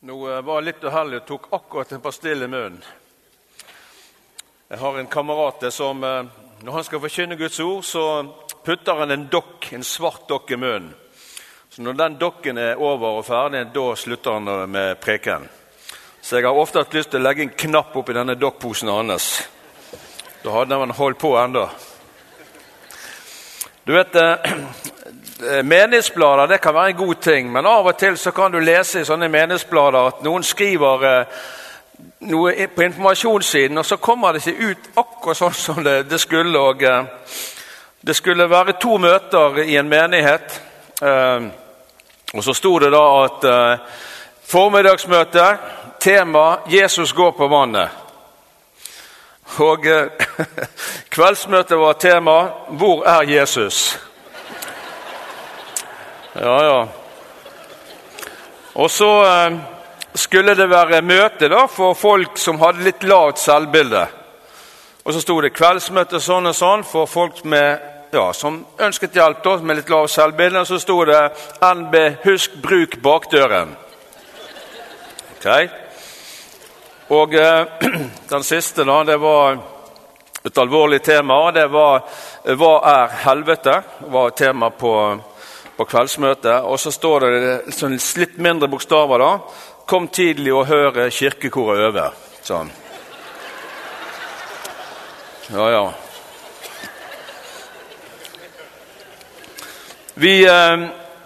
Nå var jeg litt uheldig og tok akkurat en pastill i munnen. Jeg har en kamerat som eh, når han skal forkynne Guds ord, så putter han en dokk, en svart dokk i munnen. Så når den dokken er over og ferdig, da slutter han med preken. Så jeg har ofte hatt lyst til å legge en knapp oppi denne dokkposen hans. Da hadde han holdt på enda. Du vet, eh, Menighetsblader det kan være en god ting, men av og til så kan du lese i sånne menighetsblader at noen skriver eh, noe på informasjonssiden, og så kommer det ikke ut akkurat sånn som det, det skulle. og eh, Det skulle være to møter i en menighet. Eh, og Så sto det da at eh, formiddagsmøte, tema 'Jesus går på vannet'. Og eh, kveldsmøtet var tema 'Hvor er Jesus?' Ja, ja. Og så eh, skulle det være møte da, for folk som hadde litt lavt selvbilde. Og så sto det 'kveldsmøte sånn og sånn' for folk med, ja, som ønsket hjelp da, med litt lavt selvbilde. Og så sto det 'NB husk bruk bakdøren'. Ok. Og eh, den siste, da, det var et alvorlig tema. Det var 'Hva er helvete?' var tema på på kveldsmøtet. Og så står det sånn litt mindre bokstaver. da. Kom tidlig og hør kirkekoret øve. Sånn. Ja, ja. Vi eh,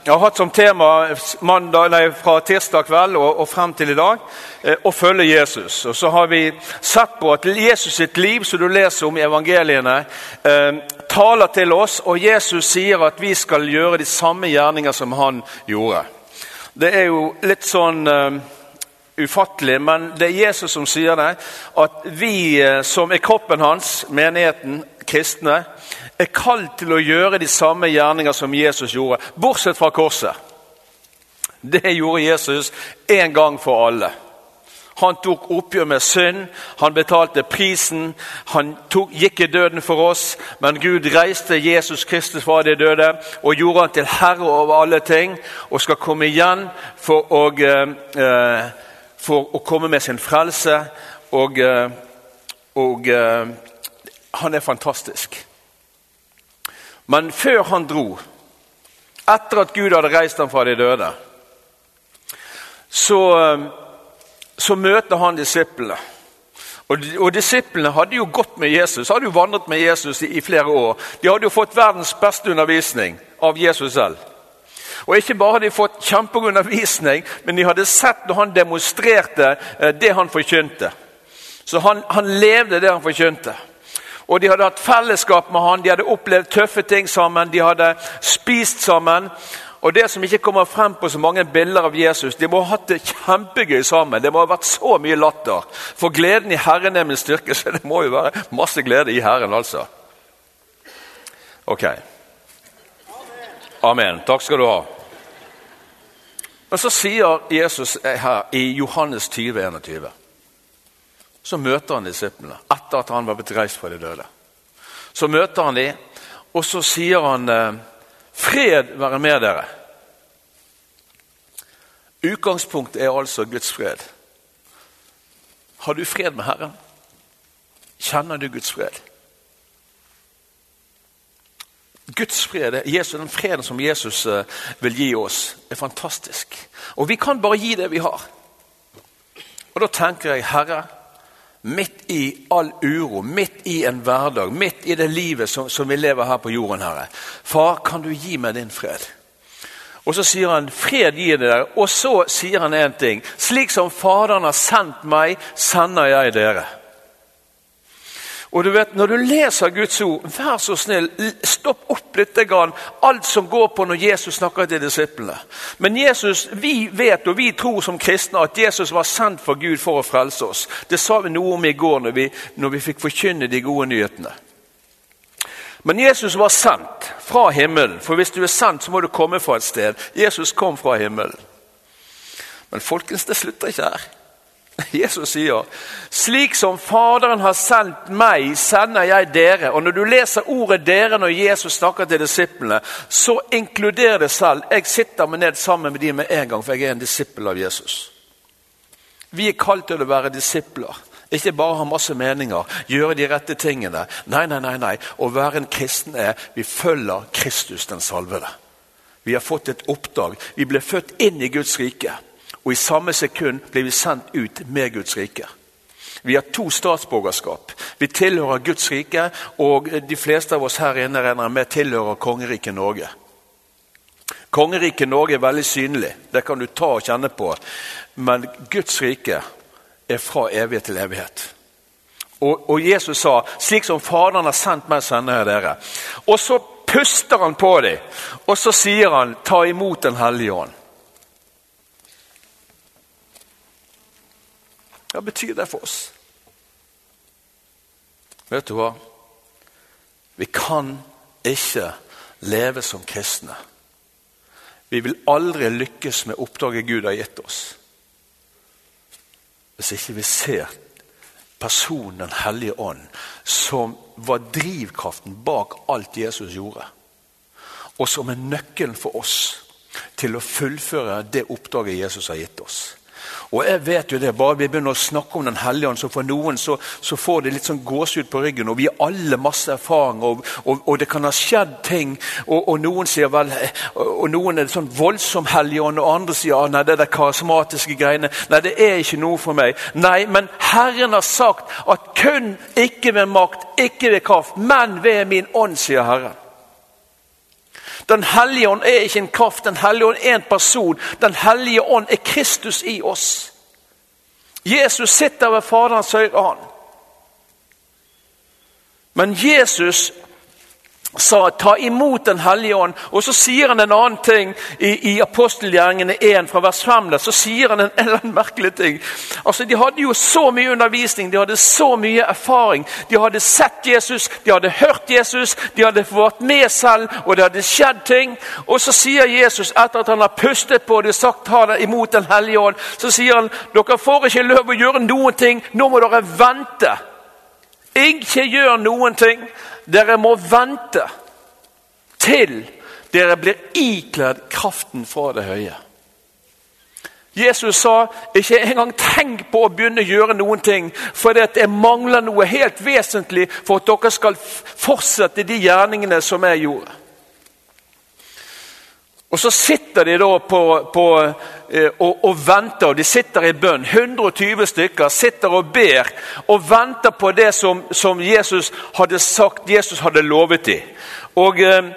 har hatt som tema mandag, nei, fra tirsdag kveld og, og frem til i dag eh, å følge Jesus. Og Så har vi sett på at Jesus sitt liv, som du leser om i evangeliene, eh, taler til oss, og Jesus sier at vi skal gjøre de samme gjerninger som han gjorde. Det er jo litt sånn uh, ufattelig, men det er Jesus som sier det. At vi uh, som er kroppen hans, menigheten, kristne, er kalt til å gjøre de samme gjerninger som Jesus gjorde, bortsett fra korset. Det gjorde Jesus en gang for alle. Han tok oppgjør med synd, han betalte prisen. Han tok, gikk i døden for oss, men Gud reiste Jesus Kristus fra de døde og gjorde han til herre over alle ting og skal komme igjen for å, eh, for å komme med sin frelse. Og, eh, og eh, han er fantastisk. Men før han dro, etter at Gud hadde reist ham fra de døde, så eh, så møter han disiplene. Og, og Disiplene hadde jo gått med Jesus, hadde jo vandret med Jesus i, i, flere år. De hadde jo fått verdens beste undervisning av Jesus selv. Og Ikke bare hadde de fått kjempegod undervisning, men de hadde sett når han demonstrerte eh, det han forkynte. Så han, han levde det han forkynte. Og De hadde hatt fellesskap med han, de hadde opplevd tøffe ting sammen, de hadde spist sammen. Og Det som ikke kommer frem på så mange bilder av Jesus De må ha hatt det kjempegøy sammen. Det må ha vært så mye latter. For gleden i Herren er min styrke, så det må jo være masse glede i Herren, altså. Ok. Amen. Takk skal du ha. Men så sier Jesus her i Johannes 20, 21 Så møter han disiplene etter at han var blitt reist fra de døde. Så møter han dem, og så sier han eh, Fred være med dere. Utgangspunktet er altså Guds fred. Har du fred med Herren? Kjenner du Guds fred? Guds fred, Jesus, Den freden som Jesus eh, vil gi oss, er fantastisk. Og vi kan bare gi det vi har. Og Da tenker jeg, Herre, midt i all uro, midt i en hverdag, midt i det livet som, som, vi lever her på jorden, Herre. Far, kan du gi meg din fred? Og så sier han 'fred gir dere', og så sier han én ting. 'Slik som Faderen har sendt meg, sender jeg dere'. Og du vet, Når du leser Guds ord, vær så snill, stopp opp litt grann, alt som går på når Jesus snakker til disiplene. Men Jesus, vi vet og vi tror som kristne at Jesus var sendt for Gud for å frelse oss. Det sa vi noe om i går når vi, når vi fikk forkynne de gode nyhetene. Men Jesus var sendt fra himmelen, for hvis du er sendt, så må du komme fra et sted. Jesus kom fra himmelen. Men folkens, det slutter ikke her. Jesus sier, 'Slik som Faderen har sendt meg, sender jeg dere.' Og Når du leser ordet 'dere' når Jesus snakker til disiplene, så inkluderer det selv. Jeg sitter meg ned sammen med dem med en gang, for jeg er en disippel av Jesus. Vi er kalt til å være disipler. Ikke bare ha masse meninger, gjøre de rette tingene. Nei, nei, nei. nei. Å være en kristen er vi følger Kristus den salvede. Vi har fått et oppdrag. Vi ble født inn i Guds rike. Og i samme sekund blir vi sendt ut med Guds rike. Vi har to statsborgerskap. Vi tilhører Guds rike, og de fleste av oss her inne regner med tilhører kongeriket Norge. Kongeriket Norge er veldig synlig, det kan du ta og kjenne på. Men Guds rike er fra evighet til evighet. Og, og Jesus sa, slik som Faderen har sendt meg, sender jeg dere. Og så puster han på dem, og så sier han, ta imot Den hellige ånd. Hva betyr det for oss? Vet du hva? Vi kan ikke leve som kristne. Vi vil aldri lykkes med oppdraget Gud har gitt oss hvis ikke vi ser personen Den hellige ånd, som var drivkraften bak alt Jesus gjorde, og som er nøkkelen for oss til å fullføre det oppdraget Jesus har gitt oss. Og jeg vet jo det, Bare vi begynner å snakke om Den hellige ånd, så for noen så, så får det litt sånn gåsehud på ryggen. og Vi har alle masse erfaring, og, og, og, det kan ha skjedd ting. Og, og noen sier vel, og noen er det sånn voldsom hellig ånd, og andre sier ah, nei, det er de karismatiske greiene. Nei, det er ikke noe for meg. Nei, men Herren har sagt at kun ikke ved makt, ikke ved kraft, men ved min ånd, sier Herren. Den hellige ånd er ikke en kraft, Den hellige ånd er en person. Den hellige ånd er Kristus i oss. Jesus sitter ved Faderens høyre hånd. Men Jesus sa 'ta imot Den hellige ånd'. Og så sier han en annen ting i, i apostelgjerningene 1 fra vers 5. Der, så sier han en, en merkelig ting. Altså, De hadde jo så mye undervisning, de hadde så mye erfaring. De hadde sett Jesus, de hadde hørt Jesus, de hadde vært med selv, og det hadde skjedd ting. Og så sier Jesus, etter at han har pustet på det og sagt 'ta det imot Den hellige ånd', så sier han dere får ikke lov å gjøre noen ting, nå må dere vente. Ikke gjør noen ting. Dere må vente til dere blir ikledd kraften fra det høye. Jesus sa ikke engang tenk på å begynne å gjøre noen ting, for det mangler noe helt vesentlig for at dere skal fortsette de gjerningene som jeg gjorde. Og Så sitter de da på, på eh, og, og, venter, og de sitter i bønn. 120 stykker sitter og ber og venter på det som, som Jesus hadde sagt, Jesus hadde lovet dem. Og, eh,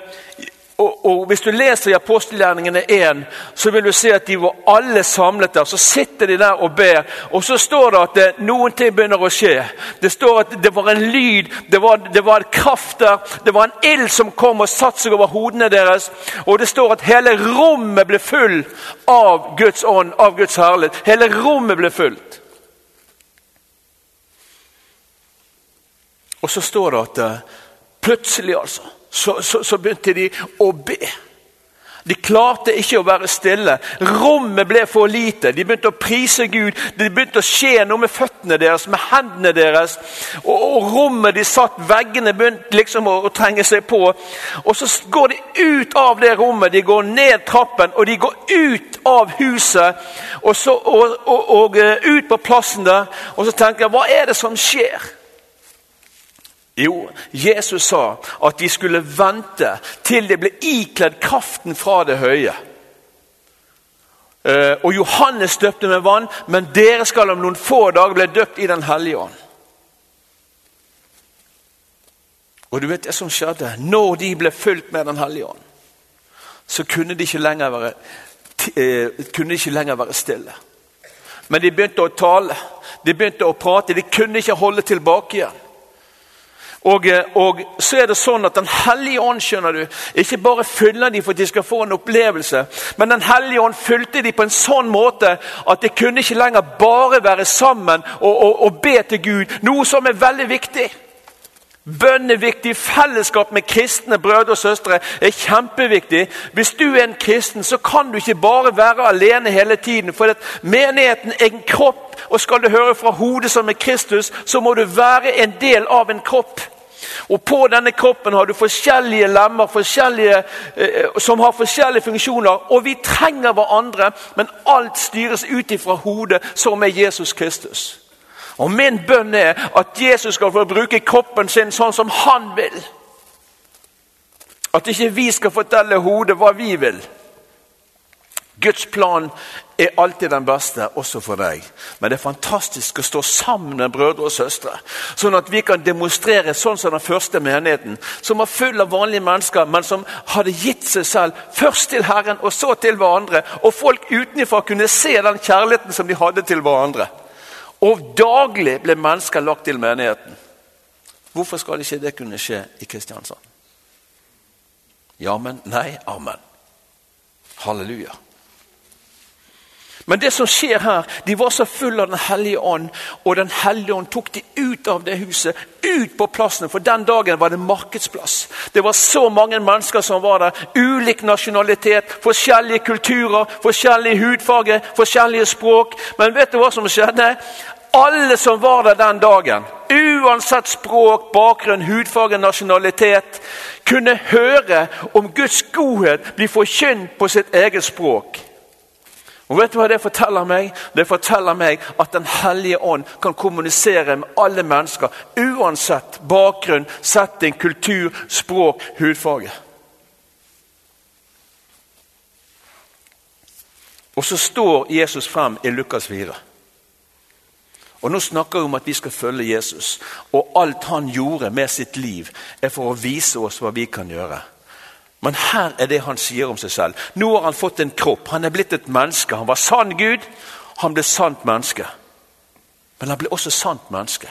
og, og, Hvis du leser i apostelgjerningene 1, så vil du se at de var alle samlet der. Så sitter de der og ber, og så står det at det, noen ting begynner å skje. Det står at det var en lyd, det var, det var en kraft der, det var en ild som kom og satte seg over hodene deres. Og det står at hele rommet ble full av Guds ånd, av Guds herlighet. Hele rommet ble fullt. Og så står det at eh, plutselig, altså så, så, så begynte de å be. De klarte ikke å være stille. Rommet ble for lite. De begynte å prise Gud. Det begynte å skje noe med føttene deres, med hendene deres. Og, og rommet de satt, veggene begynte liksom å, å, trenge seg på. Og så går de ut av det rommet, de går ned trappen, og de går ut av huset. Og, så, og, og eh, ut på plassen der. Og så tenker jeg, hva er det som skjer? Jo, Jesus sa at de skulle vente til det ble ikledd kraften fra det høye. Eh, og Johannes døpte med vann, men dere skal om noen få dager bli døpt i Den hellige ånd. Og du vet det som skjedde? Når de ble fulgt med Den hellige ånd, så kunne de ikke lenger være, eh, kunne de ikke lenger være stille. Men de begynte å tale, de begynte å prate. De kunne ikke holde tilbake igjen. Og, eh, og, så er det sånn at Den hellige ånd skjønner du, ikke bare fyller de for at de skal få en opplevelse, men Den hellige ånd fylte de på en sånn måte at de kunne ikke lenger bare være sammen og, og, og be til Gud. Noe som er veldig viktig. Bønn er viktig. Fellesskap med kristne brødre og søstre er kjempeviktig. Hvis du er en kristen, så kan du ikke bare være alene hele tiden. For at menigheten er en kropp, og skal du høre fra hodet som er Kristus, så må du være en del av en kropp. Og På denne kroppen har du forskjellige lemmer forskjellige, eh, som har forskjellige funksjoner. Og vi trenger hverandre, men alt styres ut ifra hodet, som er Jesus Kristus. Og Min bønn er at Jesus skal få bruke kroppen sin sånn som han vil. At ikke vi skal fortelle hodet hva vi vil. Guds plan er alltid den beste, også for deg. Men det er fantastisk å stå sammen med brødre og søstre, sånn at vi kan demonstrere sånn som den første menigheten, som var full av vanlige mennesker, men som hadde gitt seg selv først til Herren og så til hverandre. Og folk utenfra kunne se den kjærligheten som de hadde til hverandre. Og daglig ble mennesker lagt til menigheten. Hvorfor skal ikke det kunne skje i Kristiansand? Ja, men nei, amen. Halleluja. Men det som skjer her, de var så fulle av Den hellige ånd, og Den hellige ånd tok de ut av det huset, ut på plassen. For den dagen var det markedsplass. Det var så mange mennesker som var der. Ulik nasjonalitet, forskjellige kulturer, forskjellige hudfarge, forskjellige språk. Men vet du hva som skjedde? Alle som var der den dagen, uansett språk, bakgrunn, hudfarge, nasjonalitet, kunne høre om Guds godhet bli forkynt på sitt eget språk. Og vet du hva Det forteller meg Det forteller meg at Den hellige ånd kan kommunisere med alle mennesker, uansett bakgrunn, setting, kultur, språk, hudfarge. Og så står Jesus frem i Lukas 4. Og Nå snakker vi om at vi skal følge Jesus, og alt han gjorde med sitt liv, er for å vise oss hva vi kan gjøre. Men her er det han sier om seg selv. Nå har han fått en kropp. Han er blitt et menneske. Han var sann Gud, han ble sant menneske. Men han ble også sant menneske.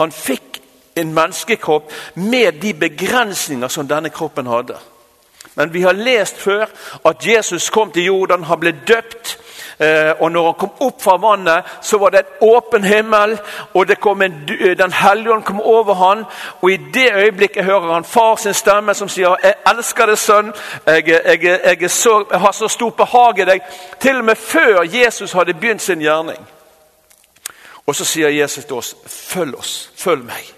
Han fikk en menneskekropp med de begrensninger som denne kroppen hadde. Men vi har lest før at Jesus kom til Jordan, han ble døpt. Eh, og når han kom opp fra vannet, så var det en åpen himmel, og en, eh, Den hellige ånd kom over han, og I det øyeblikket hører han far sin stemme som sier 'Jeg elsker deg, sønn. Jeg, jeg, jeg, så, jeg har så stor behag i deg.' Til og med før Jesus hadde begynt sin gjerning. Og så sier Jesus til oss, 'Følg oss. Følg meg.'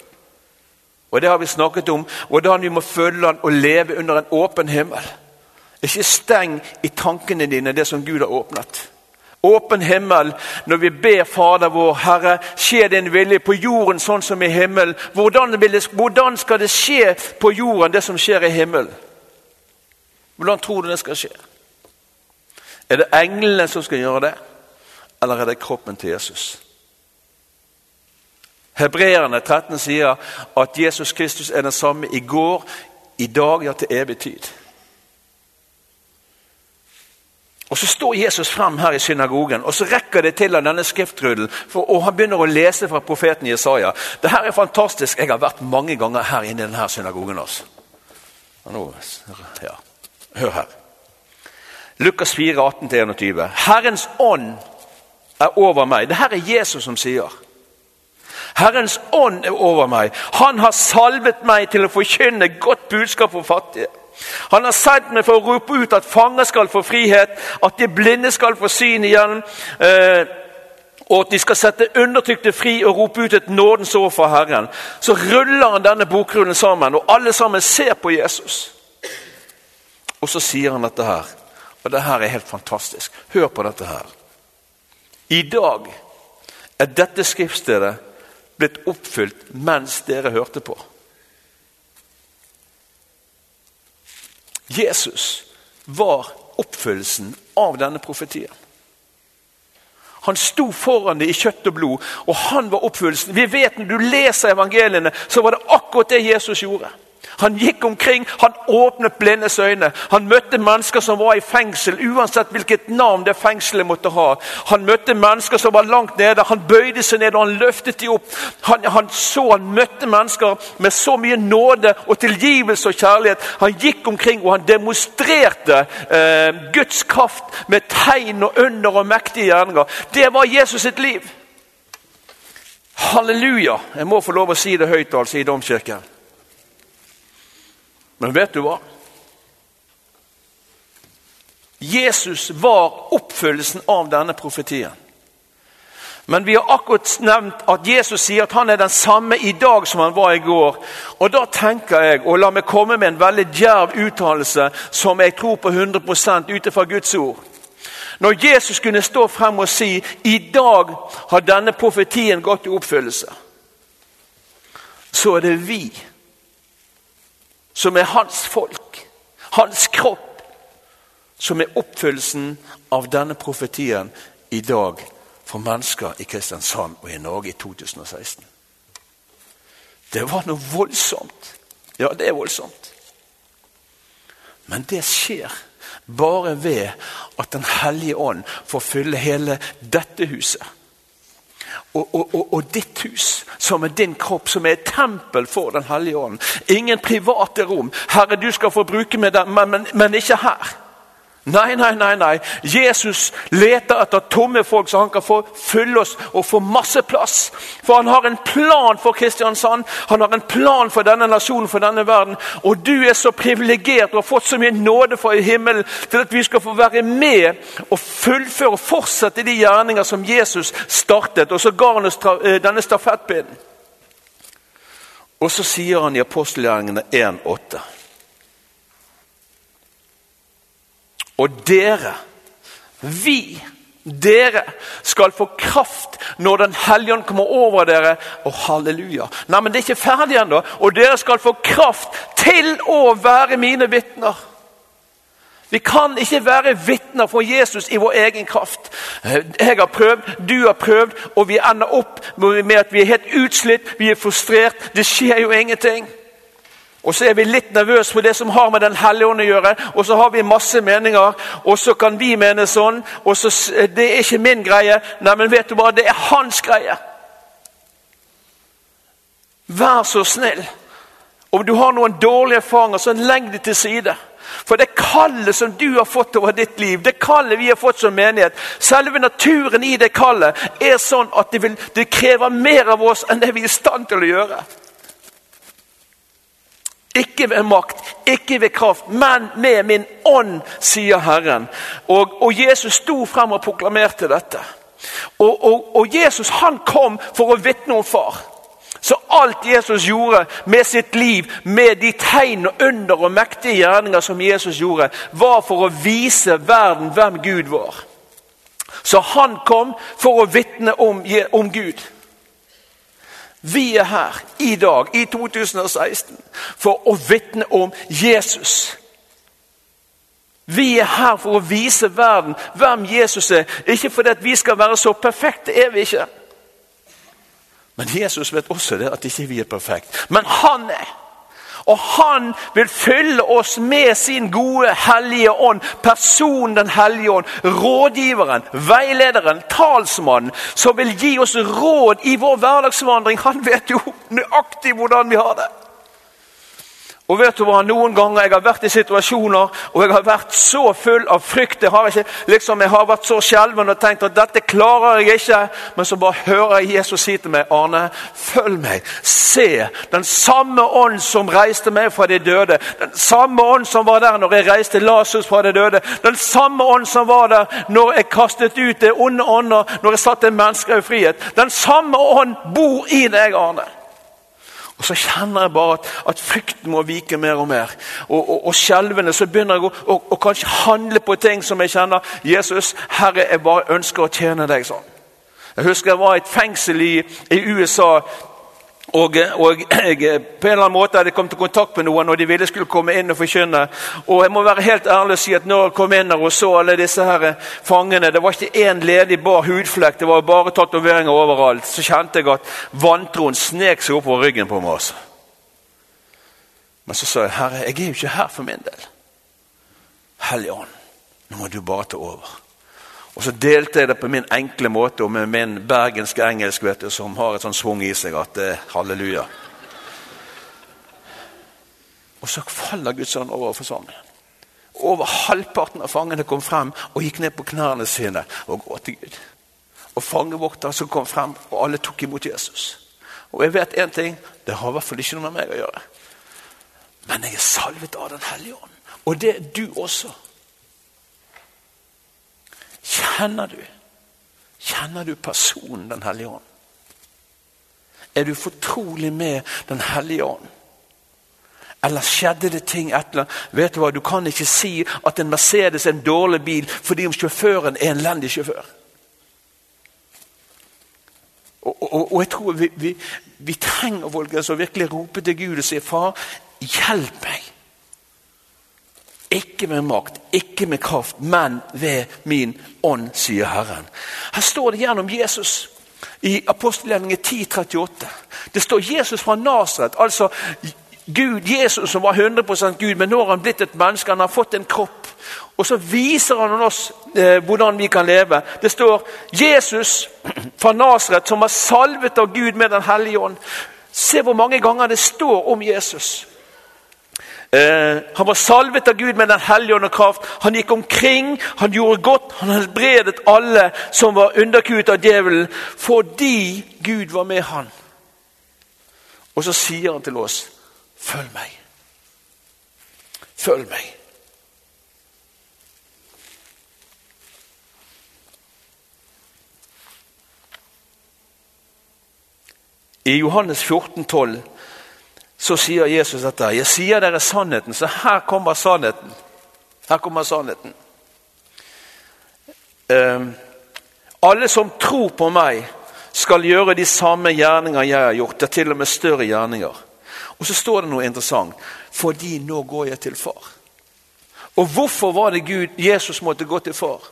Og Det har vi snakket om, hvordan vi må følge han og leve under en åpen himmel. Ikke steng i tankene dine det som Gud har åpnet. Åpen himmel når vi ber Fader vår, Herre, skje din vilje på jorden sånn som i himmelen. Hvordan, hvordan, skal det skje på jorden, det som skjer i himmelen? Hvordan tror du det skal skje? Er det englene som skal gjøre det, eller er det kroppen til Jesus? Hebreerne 13 sier at Jesus Kristus er den samme i går, i dag, ja, til evig tid. Og Så står Jesus frem her i synagogen, og så rekker det til av denne skriftrudelen. For, og Han begynner å lese fra profeten Jesaja. Det her er fantastisk. Jeg har vært mange ganger her inne i denne synagogen. Altså. Ja. Hør her. Lukas 4, 18-21. Herrens ånd er over meg. Det her er Jesus som sier. Herrens ånd er over meg. Han har salvet meg til å forkynne godt budskap for fattige. Han har sendt meg for å rope ut at fanger skal få frihet, at de blinde skal få syn igjen, eh, og at de skal sette undertrykte fri og rope ut et nådens år fra Herren. Så ruller han denne bokrullen sammen, og alle sammen ser på Jesus. Og så sier han dette her, og det her er helt fantastisk. Hør på dette her. I dag er dette skriftstedet blitt oppfylt mens dere hørte på. Jesus var oppfyllelsen av denne profetien. Han sto foran det i kjøtt og blod, og han var oppfyllelsen. Vi vet Når du leser evangeliene, så var det akkurat det Jesus gjorde. Han gikk omkring, han åpnet blindes øyne. Han møtte mennesker som var i fengsel, uansett hvilket navn det fengselet måtte ha. Han møtte mennesker som var langt nede. Han bøyde seg ned og han løftet dem opp. Han, han så han møtte mennesker med så mye nåde og tilgivelse og kjærlighet. Han gikk omkring og han demonstrerte eh, Guds kraft med tegn og under og mektige gjerninger. Det var Jesus sitt liv. Halleluja! Jeg må få lov å si det høyt altså i domkirken. Men vet du hva? Jesus var oppfyllelsen av denne profetien. Men vi har akkurat nevnt at Jesus sier at han er den samme i dag som han var i går. Og da tenker jeg, og la meg komme med en veldig djerv uttalelse som jeg tror på 100 ut fra Guds ord. Når Jesus kunne stå frem og si i dag har denne profetien gått i oppfyllelse, så er det vi som er hans folk, hans kropp, som er oppfyllelsen av denne profetien i dag for mennesker i Kristiansand og i Norge i 2016. Det var noe voldsomt. Ja, det er voldsomt. Men det skjer bare ved at Den hellige ånd får fylle hele dette huset. Og, og, og, ditt hus, som er din kropp, som er et tempel for Den hellige ånd. Ingen private rom. Herre, du skal få bruke med dem, men, men, men ikke her. Nei, nei, nei. nei. Jesus leter etter tomme folk, så han kan få fylle oss og få masse plass. For han har en plan for Kristiansand, han har en plan for denne nasjonen, for denne verden. Og du er så privilegert og har fått så mye nåde fra himmelen til at vi skal få være med og fullføre og fortsette de gjerninger som Jesus startet. Og så ga han oss eh, denne stafettpinnen. Og så sier han i apostelgjerningene 1,8. Og dere, vi, dere skal få kraft når Den hellige ånd kommer over dere. Og halleluja. Nei, men det er ikke ferdig ennå. Og dere skal få kraft til å være mine vitner. Vi kan ikke være vitner for Jesus i vår egen kraft. Jeg har prøvd, du har prøvd, og vi ender opp med at vi er helt utslitt, vi er frustrert. Det skjer jo ingenting. Og så er vi litt nervøse for det som har med Den hellige ånd å gjøre. Og så har vi masse meninger, og så kan vi mene sånn. og så, Det er ikke min greie. Nei, men vet du hva? Det er hans greie. Vær så snill. Om du har noen dårlige erfaringer, så legg det til side. For det kallet som du har fått over ditt liv, det kallet vi har fått som menighet Selve naturen i det kallet er sånn at det, vil, det krever mer av oss enn det vi er i stand til å gjøre. Ikke ved makt, ikke ved kraft, men med min ånd, sier Herren. Og, og Jesus sto frem og proklamerte dette. Og, og, og, Jesus han kom for å vitne om far. Så alt Jesus gjorde med sitt liv, med de tegn og under og mektige gjerninger som Jesus gjorde, var for å vise verden hvem Gud var. Så han kom for å vitne om, om Gud. Vi er her i dag, i 2016, for å vitne om Jesus. Vi er her for å vise verden hvem Jesus er. Ikke fordi vi skal være så perfekte, er vi ikke. Men Jesus vet også det at ikke vi er perfekte. Men han er. Og han vil fylle oss med sin gode, hellige ånd. Personen Den hellige ånd. Rådgiveren, veilederen, talsmannen. Som vil gi oss råd i vår hverdagsvandring. Han vet jo nøyaktig hvordan vi har det. Og vet du hva, Noen ganger jeg har vært i situasjoner og jeg har vært så full av frykt. Jeg har, ikke, liksom, jeg har vært så skjelven og tenkt at dette klarer jeg ikke. Men så bare hører jeg Jesus si til meg, Arne, følg meg. Se, den samme ånd som reiste meg fra de døde. Den samme ånd som var der når jeg reiste Lasus fra de døde. Den samme ånd som var der når jeg kastet ut det onde ånder, når jeg satte mennesker i frihet. Den samme ånd bor i deg, Arne. Og Så kjenner jeg bare at, at frykten må vike mer og mer. Og, og, og skjelvende så begynner jeg å, å, å, kanskje handle på ting som jeg kjenner. Jesus, Herre, jeg bare ønsker å tjene deg sånn. Jeg husker jeg var i et fengsel i, i USA og, og, jeg på en eller annen måte hadde kommet i kontakt med noen, og de ville skulle komme inn og forkynne. Og jeg må være helt ærlig og si at når jeg kom inn og så alle disse her fangene Det var ikke én ledig bar hudflekk, det var bare tatoveringer overalt. Så kjente jeg at vantroen snek seg opp på ryggen på meg. Også. Men så sa jeg, Herre, jeg er jo ikke her for min del. Hellige Ånd, nå må du bare ta over. Og så delte jeg det på min enkle måte og med min bergenske engelsk vet du, som har et sånn svung i seg at det er halleluja. Og så faller Guds ånd over forsamlingen. Over halvparten av fangene kom frem og gikk ned på knærne sine og gå til Gud. Og fangevoktere som kom frem, og alle tok imot Jesus. Og jeg vet én ting det har i hvert fall ikke noe med meg å gjøre. Men jeg er salvet av Den hellige ånd. Og det er du også. Kjenner du? Kjenner du personen Den hellige ånd? Er du fortrolig med Den hellige ånd? Eller skjedde det ting etter Vet Du hva, du kan ikke si at en Mercedes er en dårlig bil fordi om sjåføren er en elendig sjåfør. Og, og, og, jeg tror vi, vi, vi trenger å virkelig rope til Gud og si Far, hjelp meg. Ikke med makt, ikke med kraft, men ved min ånd, sier Herren. Her står det gjennom Jesus i apostelgjerningen 10,38. Det står Jesus fra Nasaret, altså Gud, Jesus som var 100% Gud, men nå har han blitt et menneske. Han har fått en kropp. Og så viser han oss eh, hvordan vi kan leve. Det står Jesus fra Nasaret som var salvet av Gud med Den hellige ånd. Se hvor mange ganger det står om Jesus. Eh, han var salvet av Gud med Den hellige ånd og kraft. Han gikk omkring, han gjorde godt, han helbredet alle som var underkuet av djevelen, fordi Gud var med han. Og så sier han til oss Følg meg. Følg meg. I Johannes 14, 12, så sier Jesus dette. Jeg sier dere sannheten, så her kommer sannheten. Her kommer sannheten. Um, alle som tror på meg, skal gjøre de samme gjerninger jeg har gjort. Det er til og med større gjerninger. Og så står det noe interessant. Fordi nå går jeg til far. Og hvorfor var det Gud, Jesus måtte gå til far?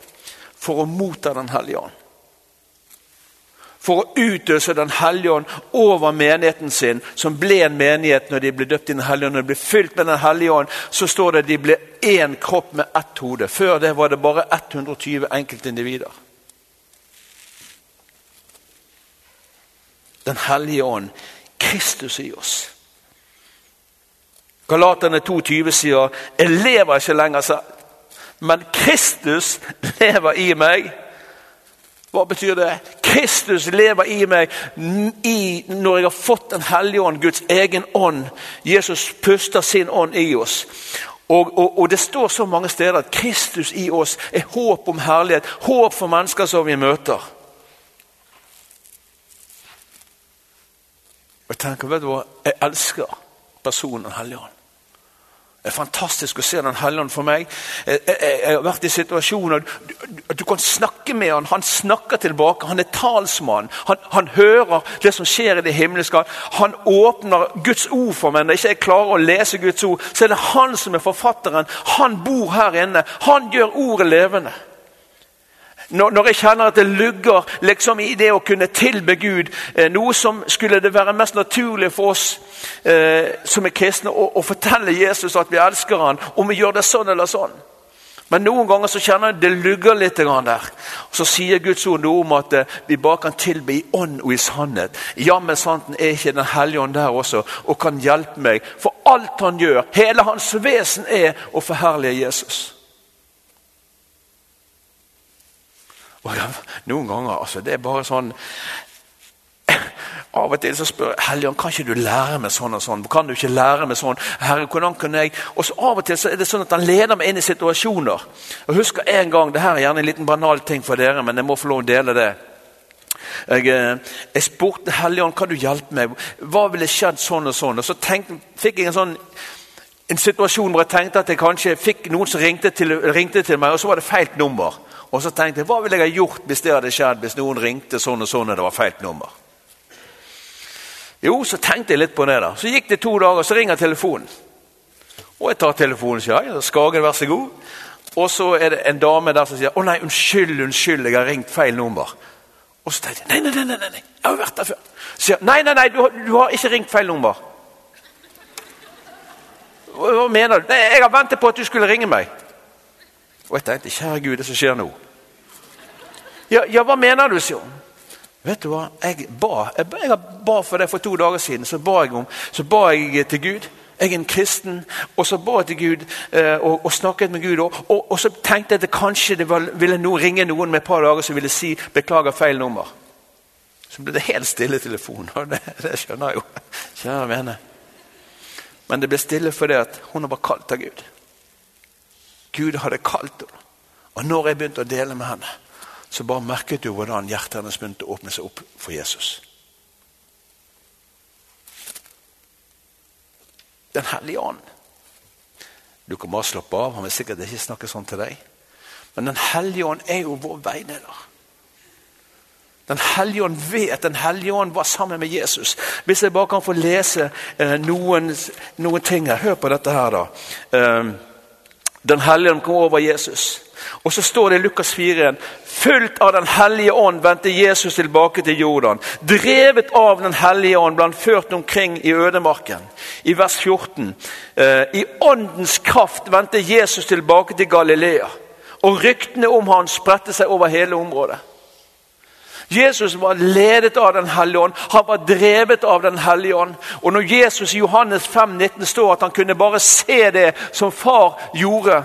For å motta Den hellige ånd. For å utøse Den hellige ånd over menigheten sin, som ble en menighet når de ble døpt i Den hellige ånd. Når de ble fylt med Den hellige ånd, så står det at de ble én kropp med ett hode. Før det var det bare 120 enkeltindivider. Den hellige ånd, Kristus i oss. Galaterne 2,20 sier 'Jeg lever ikke lenger selv', men Kristus lever i meg. Hva betyr det? Kristus lever i meg i, når jeg har fått Den hellige ånd, Guds egen ånd. Jesus puster sin ånd i oss. Og, og, og, Det står så mange steder at Kristus i oss er håp om herlighet. Håp for mennesker som vi møter. Og jeg tenker, vet du hva? Jeg elsker personen Den hellige ånd. Det er fantastisk å se Den hellige ånd for meg. Jeg, jeg, jeg, har vært i situasjoner du, du kan snakke med han, han snakker tilbake. Han er talsmann. Han, han hører det som skjer i det himmelske. Han åpner Guds ord for meg. Når jeg ikke klarer å lese Guds ord, så er det han som er forfatteren. Han bor her inne. Han gjør ordet levende. Når, når, jeg kjenner at det lugger liksom i det å kunne tilbe Gud, eh, noe som skulle det være mest naturlig for oss eh, som er kristne, å, å, fortelle Jesus at vi elsker han, om vi gjør det sånn eller sånn. Men noen ganger så kjenner jeg det lugger litt der. Og Så sier Guds ord noe om at eh, vi bare kan tilbe i ånd og i sannhet. Jammen sannheten er ikke Den hellige ånd der også og kan hjelpe meg. For alt han gjør, hele hans vesen er å forherlige Jesus. Og Noen ganger altså, det er bare sånn Av og til så spør jeg Helligånd, kan ikke du lære meg sånn og sånn. Kan du ikke lære meg sånn? Herre, hvordan kunne jeg? Og så Av og til så er det sånn at han leder meg inn i situasjoner. Jeg husker en gang, det her er gjerne en liten banal ting for dere, men jeg må få lov å dele det. Jeg, eh, jeg spurte Helligånd, kan du hjelpe meg? Hva ville skjedd sånn og sånn? Og Så tenkte, fikk jeg en sånn en situasjon hvor jeg tenkte at jeg kanskje fikk noen som ringte til, ringte til meg, og så var det feil nummer. Og så tenkte jeg hva ville jeg ha gjort hvis det hadde skjedd hvis noen ringte sånn og sånn og det var feil nummer? Jo, så tenkte jeg litt på det. da. Så gikk det to dager, så ringer telefonen. Og jeg tar telefonen sier jeg. Skagen, vær så god. Og så er det en dame der som sier å nei, unnskyld, unnskyld, jeg har ringt feil nummer. Og så tenkte jeg nei, nei, nei, nei, nei, jeg har vært der før. Så sier nei, nei, nei, du, du har ikke ringt feil nummer. Hva mener du? Nei, Jeg har ventet på at du skulle ringe meg. Og jeg tenkte kjære Gud, det som skjer nå Ja, ja hva mener du, sier. Vet du hva, jeg ba, jeg ba, jeg ba for det for to dager siden. Så ba jeg, om, så ba jeg til Gud. Jeg er en kristen. Og så ba jeg til Gud eh, og, og, snakket med Gud. Og, og, og, så tenkte jeg at kanskje det var, ville no, ringe noen med et par dager som ville si 'beklager feil nummer'. Så ble det helt stille i telefonen. Og det, det skjønner jeg jo. Kjære vene. Men det ble stille fordi at hun var kalt av Gud. Gud hadde kalt henne. Og når jeg begynte å dele med henne, så bare merket du hvordan hjertet hennes begynte å åpne seg opp for Jesus. Den hellige ånd. Du kan bare slappe av, han vil sikkert ikke snakke sånn til deg. Men Den hellige ånd er jo vår veileder. Den hellige ånd vet Den hellige ånd var sammen med Jesus. Hvis jeg bare kan få lese eh, noen, noen, ting her. Hør på dette her, da. Eh, den hellige ånd kom over Jesus. Og så står det i Lukas 4 Fullt av Den hellige ånd vendte Jesus tilbake til Jordan. Drevet av Den hellige ånd ble han ført omkring i ødemarken. I vers 14. Eh, I åndens kraft vendte Jesus tilbake til Galilea. Og ryktene om han spredte seg over hele området. Jesus var ledet av Den hellige ånd. Han var drevet av Den hellige ånd. Og når Jesus i Johannes 5, 19 står at han kunne bare se det som far gjorde,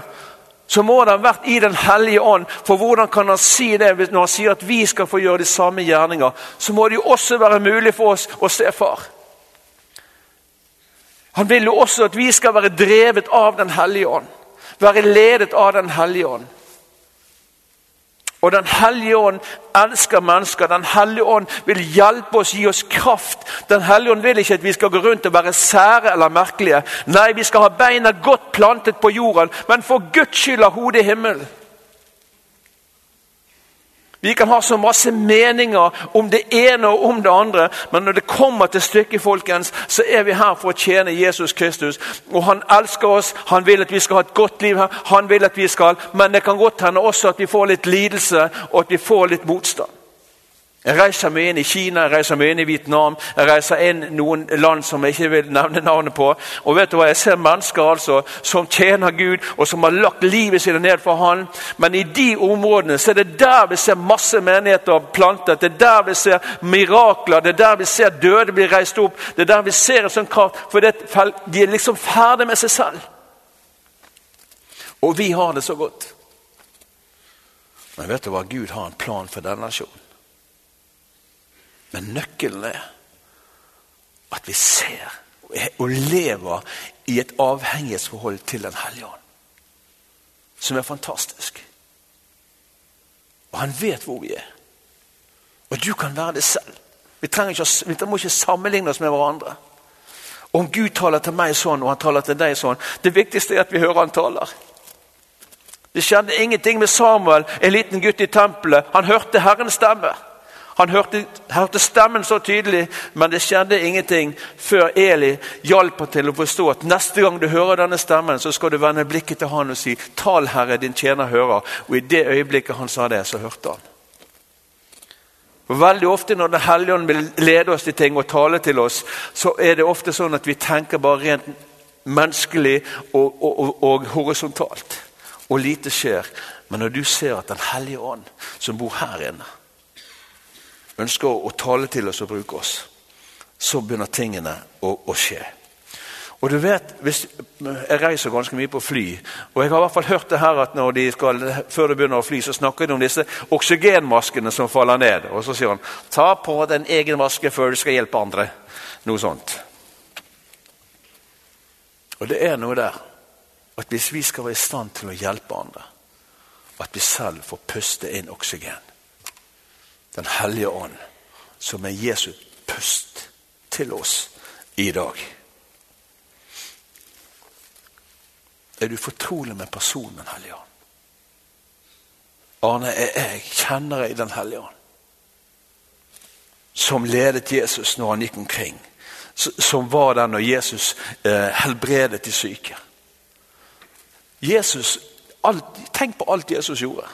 så må det ha vært i Den hellige ånd. For hvordan kan han si det når han sier at vi skal få gjøre de samme gjerninger? Så må det jo også være mulig for oss å se far. Han vil jo også at vi skal være drevet av Den hellige ånd. Være ledet av Den hellige ånd. Og Den hellige ånd elsker mennesker. Den hellige ånd vil hjelpe oss, gi oss kraft. Den hellige ånd vil ikke at vi skal gå rundt og være sære eller merkelige. Nei, vi skal ha beina godt plantet på jorden, men for Guds skyld ha hodet i himmelen. Vi kan ha så masse meninger om det ene og om det andre, men når det kommer til stykket, folkens, så er vi her for å tjene Jesus Kristus. Og Han elsker oss, han vil at vi skal ha et godt liv her, han vil at vi skal, men det kan godt hende også at vi får litt lidelse og at vi får litt motstand. Jeg reiser mye inn i Kina, jeg reiser mye inn i Vietnam, jeg reiser inn noen land som jeg ikke vil nevne navnet på. Og vet du hva, Jeg ser mennesker altså som tjener Gud, og som har lagt livet sitt ned for Han. Men i de områdene så er det der vi ser masse menigheter plantet. Det er der vi ser mirakler, det er der vi ser døde bli reist opp. Det er der vi ser en sånn kraft, for det, de er liksom ferdig med seg selv. Og vi har det så godt. Men vet du hva? Gud har en plan for denne nasjonen. Men nøkkelen er at vi ser og lever i et avhengighetsforhold til Den hellige ånd. Som er fantastisk. Og han vet hvor vi er. Og du kan være det selv. Vi, ikke, vi må ikke sammenligne oss med hverandre. Om Gud taler til meg sånn, og han taler til deg sånn Det viktigste er at vi hører han taler. Det skjedde ingenting med Samuel, en liten gutt i tempelet. Han hørte Herrens stemme. Han hørte, hørte, stemmen så tydelig, men det skjedde ingenting før Eli hjalp ham til å forstå at neste gang du hører denne stemmen, så skal du vende blikket til han og si 'Tal, Herre, din tjener hører'. Og i det øyeblikket han sa det, så hørte han. Og Veldig ofte når Den hellige ånd vil lede oss til ting og tale til oss, så er det ofte sånn at vi tenker bare rent menneskelig og, og, og, og horisontalt. Og lite skjer. Men når du ser at Den hellige ånd, som bor her inne, ønsker å tale til oss og bruke oss, så begynner tingene å, å skje. Og du vet, hvis, Jeg reiser ganske mye på fly, og jeg har i hvert fall hørt det her at når de skal, før de begynner å fly, så snakker de om disse oksygenmaskene som faller ned. Og så sier han ta på den egen maske før du skal hjelpe andre. Noe sånt. Og det er noe der at hvis vi skal være i stand til å hjelpe andre, at vi selv får puste inn oksygen den hellige ånd, som er Jesu pust til oss i dag. Er du fortrolig med personen Den hellige ånd? Arne, er jeg kjenner jeg Den hellige ånd? Som ledet Jesus når han gikk omkring. Som var der når Jesus eh, helbredet de syke. Jesus, alt, Tenk på alt Jesus gjorde.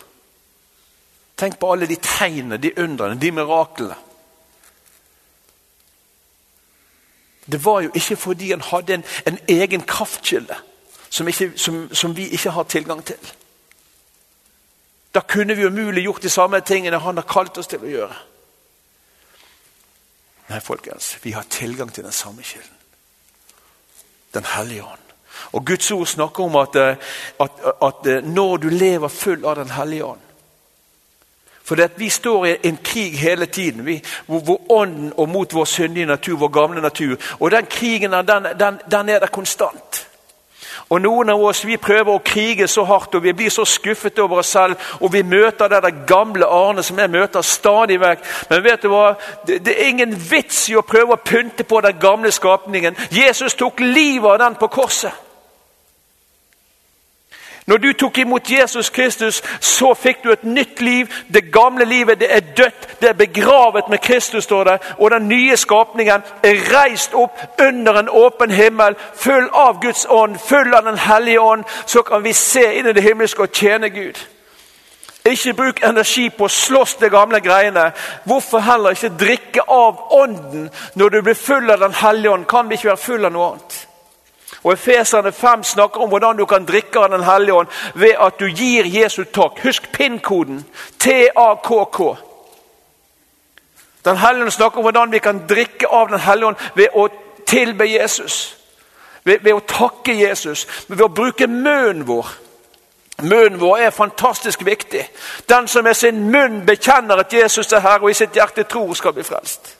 Tenk på alle de tegnene, de undrene, de miraklene. Det var jo ikke fordi han hadde en, en egen kraftkilde som, som, som, vi ikke har tilgang til. Da kunne vi umulig gjort de samme tingene han har kalt oss til å gjøre. Nei, folkens, vi har tilgang til den samme kilden. Den hellige ånd. Og Guds ord snakker om at, eh, at, at eh, når du lever full av Den hellige ånd, for vi står i en krig hele tiden, vi, hvor, hvor, ånden og mot vår syndige natur, vår gamle natur. Og den krigen den, den, den er der konstant. Og Noen av oss vi prøver å krige så hardt og vi blir så skuffet over oss selv. Og vi møter det der gamle Arne som jeg møter stadig vekk. Men vet du hva? Det, det er ingen vits i å prøve å pynte på den gamle skapningen. Jesus tok livet av den på korset. Når du tok imot Jesus Kristus, så fikk du et nytt liv. Det gamle livet det er dødt, det er begravet med Kristus, står det. Og den nye skapningen er reist opp under en åpen himmel, full av Guds ånd, full av Den hellige ånd. Så kan vi se inn i det himmelske og tjene Gud. Ikke bruk energi på å slåss de gamle greiene. Hvorfor heller ikke drikke av Ånden når du blir full av Den hellige ånd? Kan vi ikke være full av noe annet? Og Efeserne 5 snakker om hvordan du kan drikke av Den hellige ånd ved at du gir Jesu takk. Husk PIN-koden. T-A-K-K. Den hellige ånd snakker om hvordan vi kan drikke av Den hellige ånd ved å tilbe Jesus. Ved, ved, å takke Jesus, ved å bruke munnen vår. Munnen vår er fantastisk viktig. Den som med sin munn bekjenner at Jesus er Herre, og i sitt hjerte tror, skal bli frelst.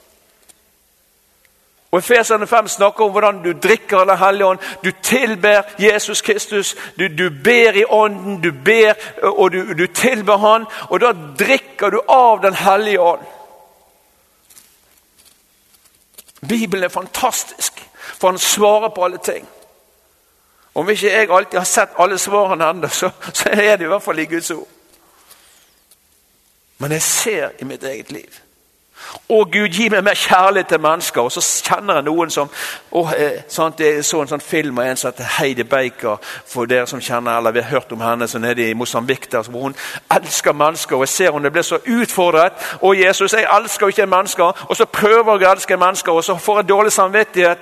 Og Efeserne 5 snakker om hvordan du drikker av Den hellige ånd. Du tilber Jesus Kristus. Du, du ber i ånden, du ber og du, du tilber Han. Og da drikker du av Den hellige ånd. Bibelen er fantastisk, for han svarer på alle ting. Om ikke jeg alltid har sett alle svarene ennå, så, så er det i hvert fall i Guds ord. Men jeg ser i mitt eget liv å Gud, gi meg mer kjærlighet til mennesker. Og så kjenner jeg noen som å, eh, sant, Jeg så en sånn film av en som heter Heidi Baker, for dere som kjenner eller vi har hørt om henne så nede i Mosambik, hvor hun elsker mennesker. og Jeg ser hun blir så utfordret. 'Å, Jesus, jeg elsker jo ikke mennesker.' Og så prøver jeg å elske mennesker, og så får jeg dårlig samvittighet.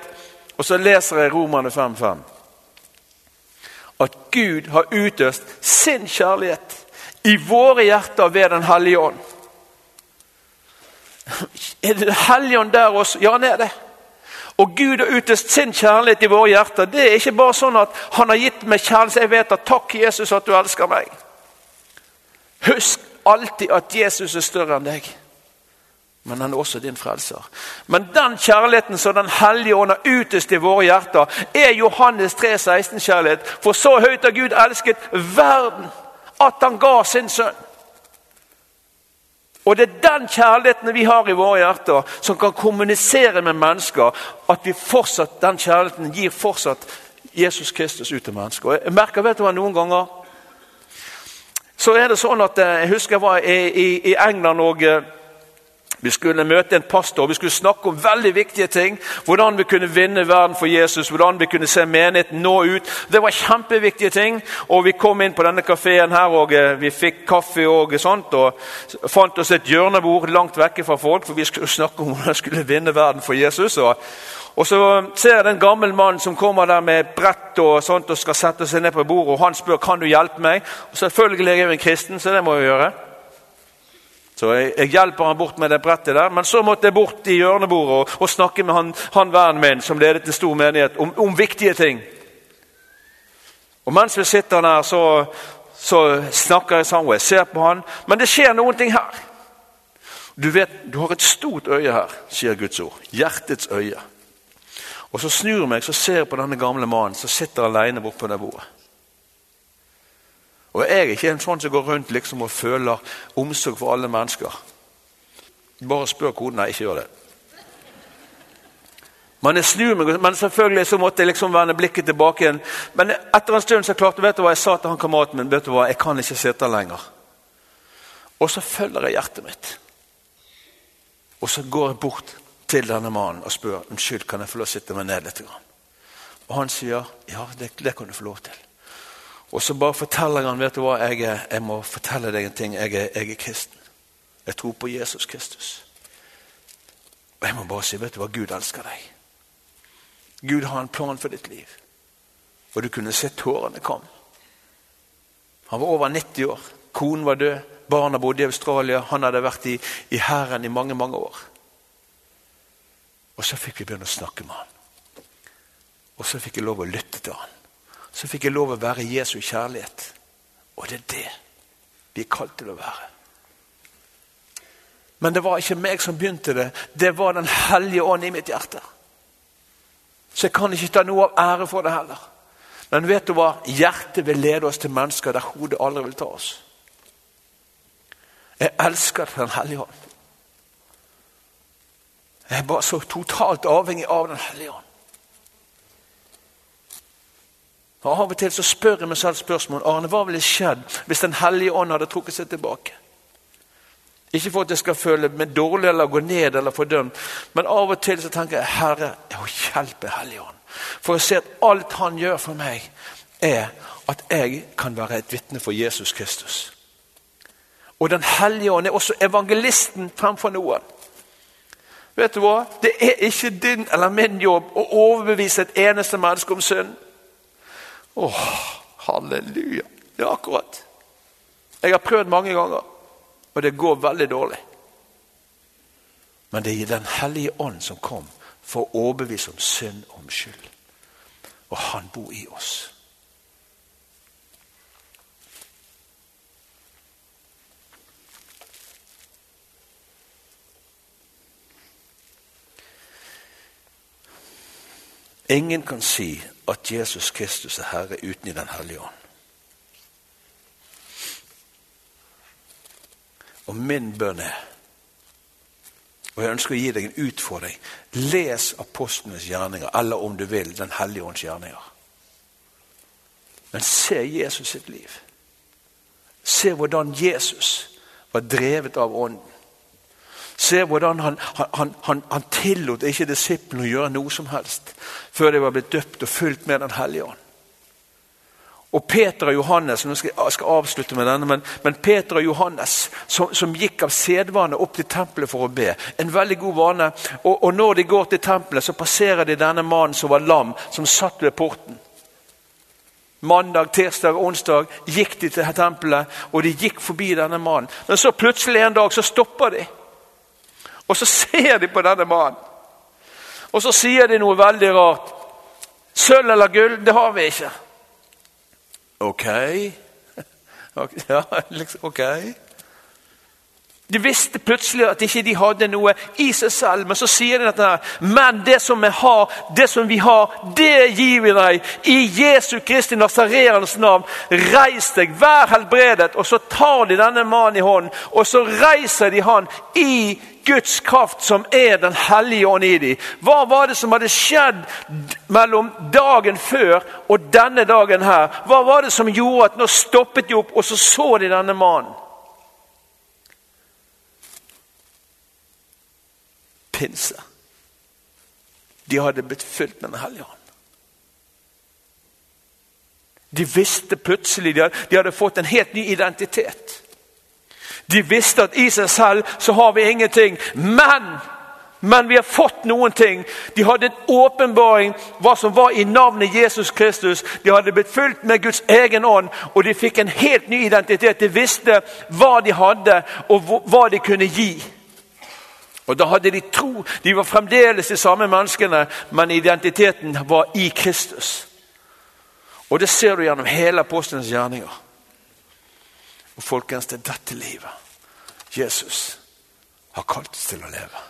Og så leser jeg Romerne 5.5. At Gud har utøst sin kjærlighet i våre hjerter ved Den hellige ånd. Er det Helligånd der også? Ja, han er det. Og Gud har utøst sin kjærlighet i våre hjerter. Det er ikke bare sånn at han har gitt meg kjærlighet, jeg vet at 'takk, Jesus, at du elsker meg'. Husk alltid at Jesus er større enn deg. Men han er også din frelser. Men den kjærligheten som Den hellige ånd har utøst i våre hjerter, er Johannes 3, 16-kjærlighet. For så høyt har Gud elsket verden at han ga sin sønn. Og det er den kjærligheten vi har i våre hjerter, som kan kommunisere med mennesker. At vi fortsatt, den kjærligheten gir fortsatt Jesus Kristus ut til mennesker. Jeg merker vet du hva, Noen ganger så er det sånn at eh, Jeg husker jeg var i, i, i England og eh, vi skulle møte en pastor, vi skulle snakke om veldig viktige ting. Hvordan vi kunne vinne verden for Jesus, hvordan vi kunne se menigheten nå ut. Det var kjempeviktige ting. og Vi kom inn på denne kafeen her, og eh, vi fikk kaffe og sånt. og Fant oss et hjørnebord langt vekke fra folk, for vi skulle snakke om hvordan vi skulle vinne verden for Jesus. og og Så ser jeg den gamle mannen som kommer der med brett og sånt og skal sette seg ned på bordet. og Han spør kan du hjelpe meg. Og Selvfølgelig er jeg en kristen, så det må jeg gjøre. Så jeg, jeg, hjelper han bort med det brettet der. Men så måtte jeg bort i hjørnebordet og, og snakke med han, han vennen min som ledet en stor menighet, om, om, viktige ting. Og Mens vi sitter der, så, så snakker jeg sammen og jeg ser på han. Men det skjer noen ting her. Du vet, du har et stort øye her, sier Guds ord. Hjertets øye. Og Så snur jeg meg så ser jeg på denne gamle mannen som sitter alene borte på det bordet. Og Jeg er ikke en sånn som går rundt liksom og føler omsorg for alle mennesker. Bare spør kodene, ikke gjør det. Men jeg snur meg, men selvfølgelig så måtte jeg liksom vende blikket tilbake igjen. Men etter en stund så klarte vet du hva jeg sa til han kameraten min. vet du hva, Jeg kan ikke sitte lenger. Og så følger jeg hjertet mitt. Og så går jeg bort til denne mannen og spør unnskyld, kan jeg få lov å sitte meg ned litt. Og han sier ja, det, det kan du få lov til. Og så bare forteller han vet du hva, jeg, jeg må fortelle deg en ting. Jeg er, jeg er, kristen. Jeg tror på Jesus Kristus. Og jeg må bare si vet du hva, Gud elsker deg. Gud har en plan for ditt liv. Og du kunne se tårene kom. Han var over 90 år. Konen var død. Barna bodde i Australia. Han hadde vært i, i hæren i mange, mange år. Og så fikk vi begynne å snakke med han. Og så fikk jeg lov å lytte til han så fikk jeg lov å være Jesu kjærlighet. Og det er det vi er kalt til å være. Men det var ikke meg som begynte det. Det var Den hellige ånd i mitt hjerte. Så jeg kan ikke ta noe av ære for det heller. Men vet du hva? Hjertet vil lede oss til mennesker der hodet aldri vil ta oss. Jeg elsker Den hellige ånd. Jeg er bare så totalt avhengig av Den hellige ånd. Og Av og til så spør jeg meg selv spørsmål Arne, hva ville skjedd hvis Den hellige ånd hadde trukket seg tilbake? Ikke for at jeg skal føle meg dårlig eller gå ned eller fordømt, men av og til så tenker jeg Herre, hjelp hjelpe Hellige Ånd. For å se at alt Han gjør for meg, er at jeg kan være et vitne for Jesus Kristus. Og Den hellige ånd er også evangelisten fremfor noen. Vet du hva? Det er ikke din eller min jobb å overbevise et eneste menneske om synd. Åh, halleluja. Ja, akkurat. Jeg har prøvd mange ganger, og det går veldig dårlig. Men det er Den hellige ånd som kom for å overbevise om synd og om skyld. Og han bor i oss. Ingen kan si at Jesus Kristus er Herre uten i Den hellige ånd. Og min bønn er, og jeg ønsker å gi deg en utfordring Les apostlenes gjerninger, eller om du vil, Den hellige ånds gjerninger. Men se Jesus sitt liv. Se hvordan Jesus var drevet av Ånden. Se hvordan han, han, han, han tillot ikke disiplene å gjøre noe som helst før de var blitt døpt og fulgt med Den hellige ånd. Og Peter og Johannes nå skal jeg skal avslutte med denne, men, men Peter og Johannes som, som, gikk av sedvane opp til tempelet for å be. En veldig god vane. Og, og når de går til tempelet, så passerer de denne mannen som var lam, som satt ved porten. Mandag, tirsdag, onsdag gikk de til tempelet, og de gikk forbi denne mannen. Men så plutselig en dag så stopper de. Og så ser de på denne mannen. Og så sier de noe veldig rart. Sølv eller gull, det har vi ikke. Ok. Ja, liksom, ok. De visste plutselig at ikke de hadde noe i seg selv, men så sier de dette. her, Men det som vi har, det som vi har, det gir vi deg. I Jesu Kristi Nazareans navn. Reis deg, vær helbredet. Og så tar de denne mannen i hånden, og så reiser de han i Guds kraft som er Den hellige ånd i dem. Hva var det som hadde skjedd mellom dagen før og denne dagen her? Hva var det som gjorde at nå stoppet de opp, og så så de denne mannen? Pinse. De hadde blitt fylt med Den hellige ånd. De visste plutselig de hadde, de hadde fått en helt ny identitet. De visste at i seg selv så har vi ingenting. Men, men vi har fått noen ting. De hadde en åpenbaring hva som var i navnet Jesus Kristus. De hadde blitt fulgt med Guds egen ånd, og de fikk en helt ny identitet. De visste hva de hadde, og hva de kunne gi. Og Da hadde de tro. De var fremdeles de samme menneskene, men identiteten var i Kristus. Og Det ser du gjennom hele apostelens gjerninger. Og folkens, det er dette livet Jesus har kalt oss til å leve.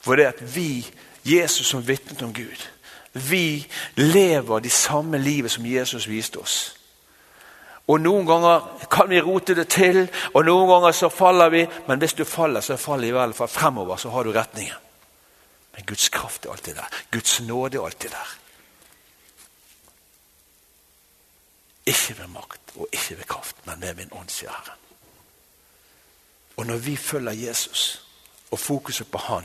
For det at vi, Jesus som vitnet om Gud, vi lever de samme livet som Jesus viste oss. Og Noen ganger kan vi rote det til, og noen ganger så faller vi. Men hvis du faller, så faller i hvert fall fremover, så har du retningen. Men Guds kraft er alltid der. Guds nåde er alltid der. Ikke ved makt og ikke ved kraft, men ved min ånd, sier Herren. Og når vi følger Jesus og fokuset på Han,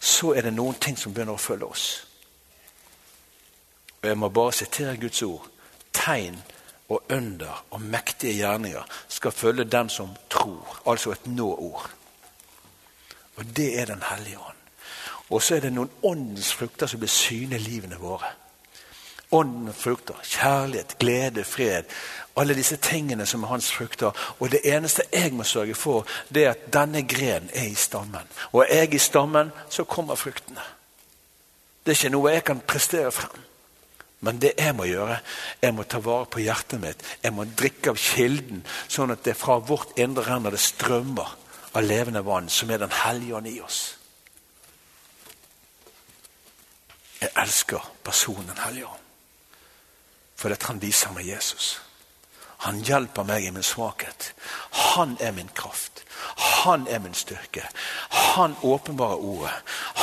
så er det noen ting som begynner å følge oss. Og Jeg må bare sitere Guds ord. Tegn og under og mektige gjerninger skal følge den som tror. Altså et nå-ord. Og det er Den hellige ånd. Og så er det noen åndens frukter som blir synlige i livene våre. Åndens frukter. Kjærlighet, glede, fred. Alle disse tingene som er hans frukter. Og det eneste jeg må sørge for, det er at denne grenen er i stammen. Og er jeg i stammen, så kommer fruktene. Det er ikke noe jeg kan prestere frem. Men det jeg må gjøre, jeg må ta vare på hjertet mitt. Jeg må drikke av kilden, sånn at det fra vårt indre renner det strømmer av levende vann, som er Den hellige ånd i oss. Jeg elsker personen Den hellige ånd. fordi han viser meg Jesus. Han hjelper meg i min svakhet. Han er min kraft. Han er min styrke. Han åpenbarer ordet.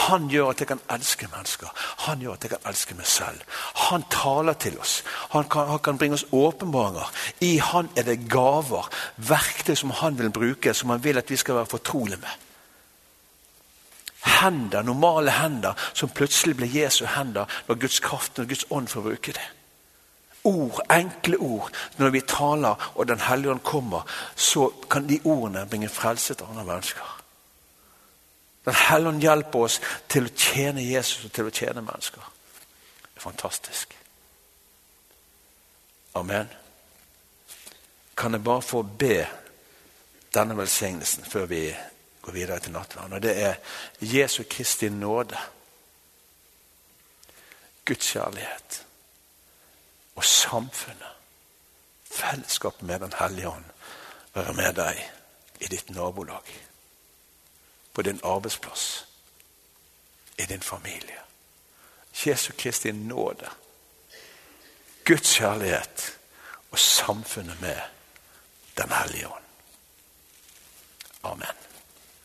Han gjør at jeg kan elske mennesker. Han gjør at jeg kan elske meg selv. Han taler til oss. Han kan, han kan bringe oss åpenbaringer. I han er det gaver, verktøy som han vil bruke, som han vil at vi skal være fortrolige med. Hender, normale hender som plutselig blir Jesu hender når Guds kraft og Guds ånd får bruke det ord, enkle ord. Når vi taler og Den hellige ånd kommer, så kan de ordene bringe frelse til andre mennesker. Den hellige ånd hjelper oss til å tjene Jesus og til å tjene mennesker. Det er fantastisk. Amen. Kan jeg bare få be denne velsignelsen før vi går videre til nattverden? Og det er Jesu Kristi nåde. Guds kjærlighet og samfunnet. Fellesskap med Den hellige ånd være med deg i ditt nabolag. På din arbeidsplass. I din familie. Jesu Kristi nåde. Guds kjærlighet og samfunnet med Den hellige ånd. Amen.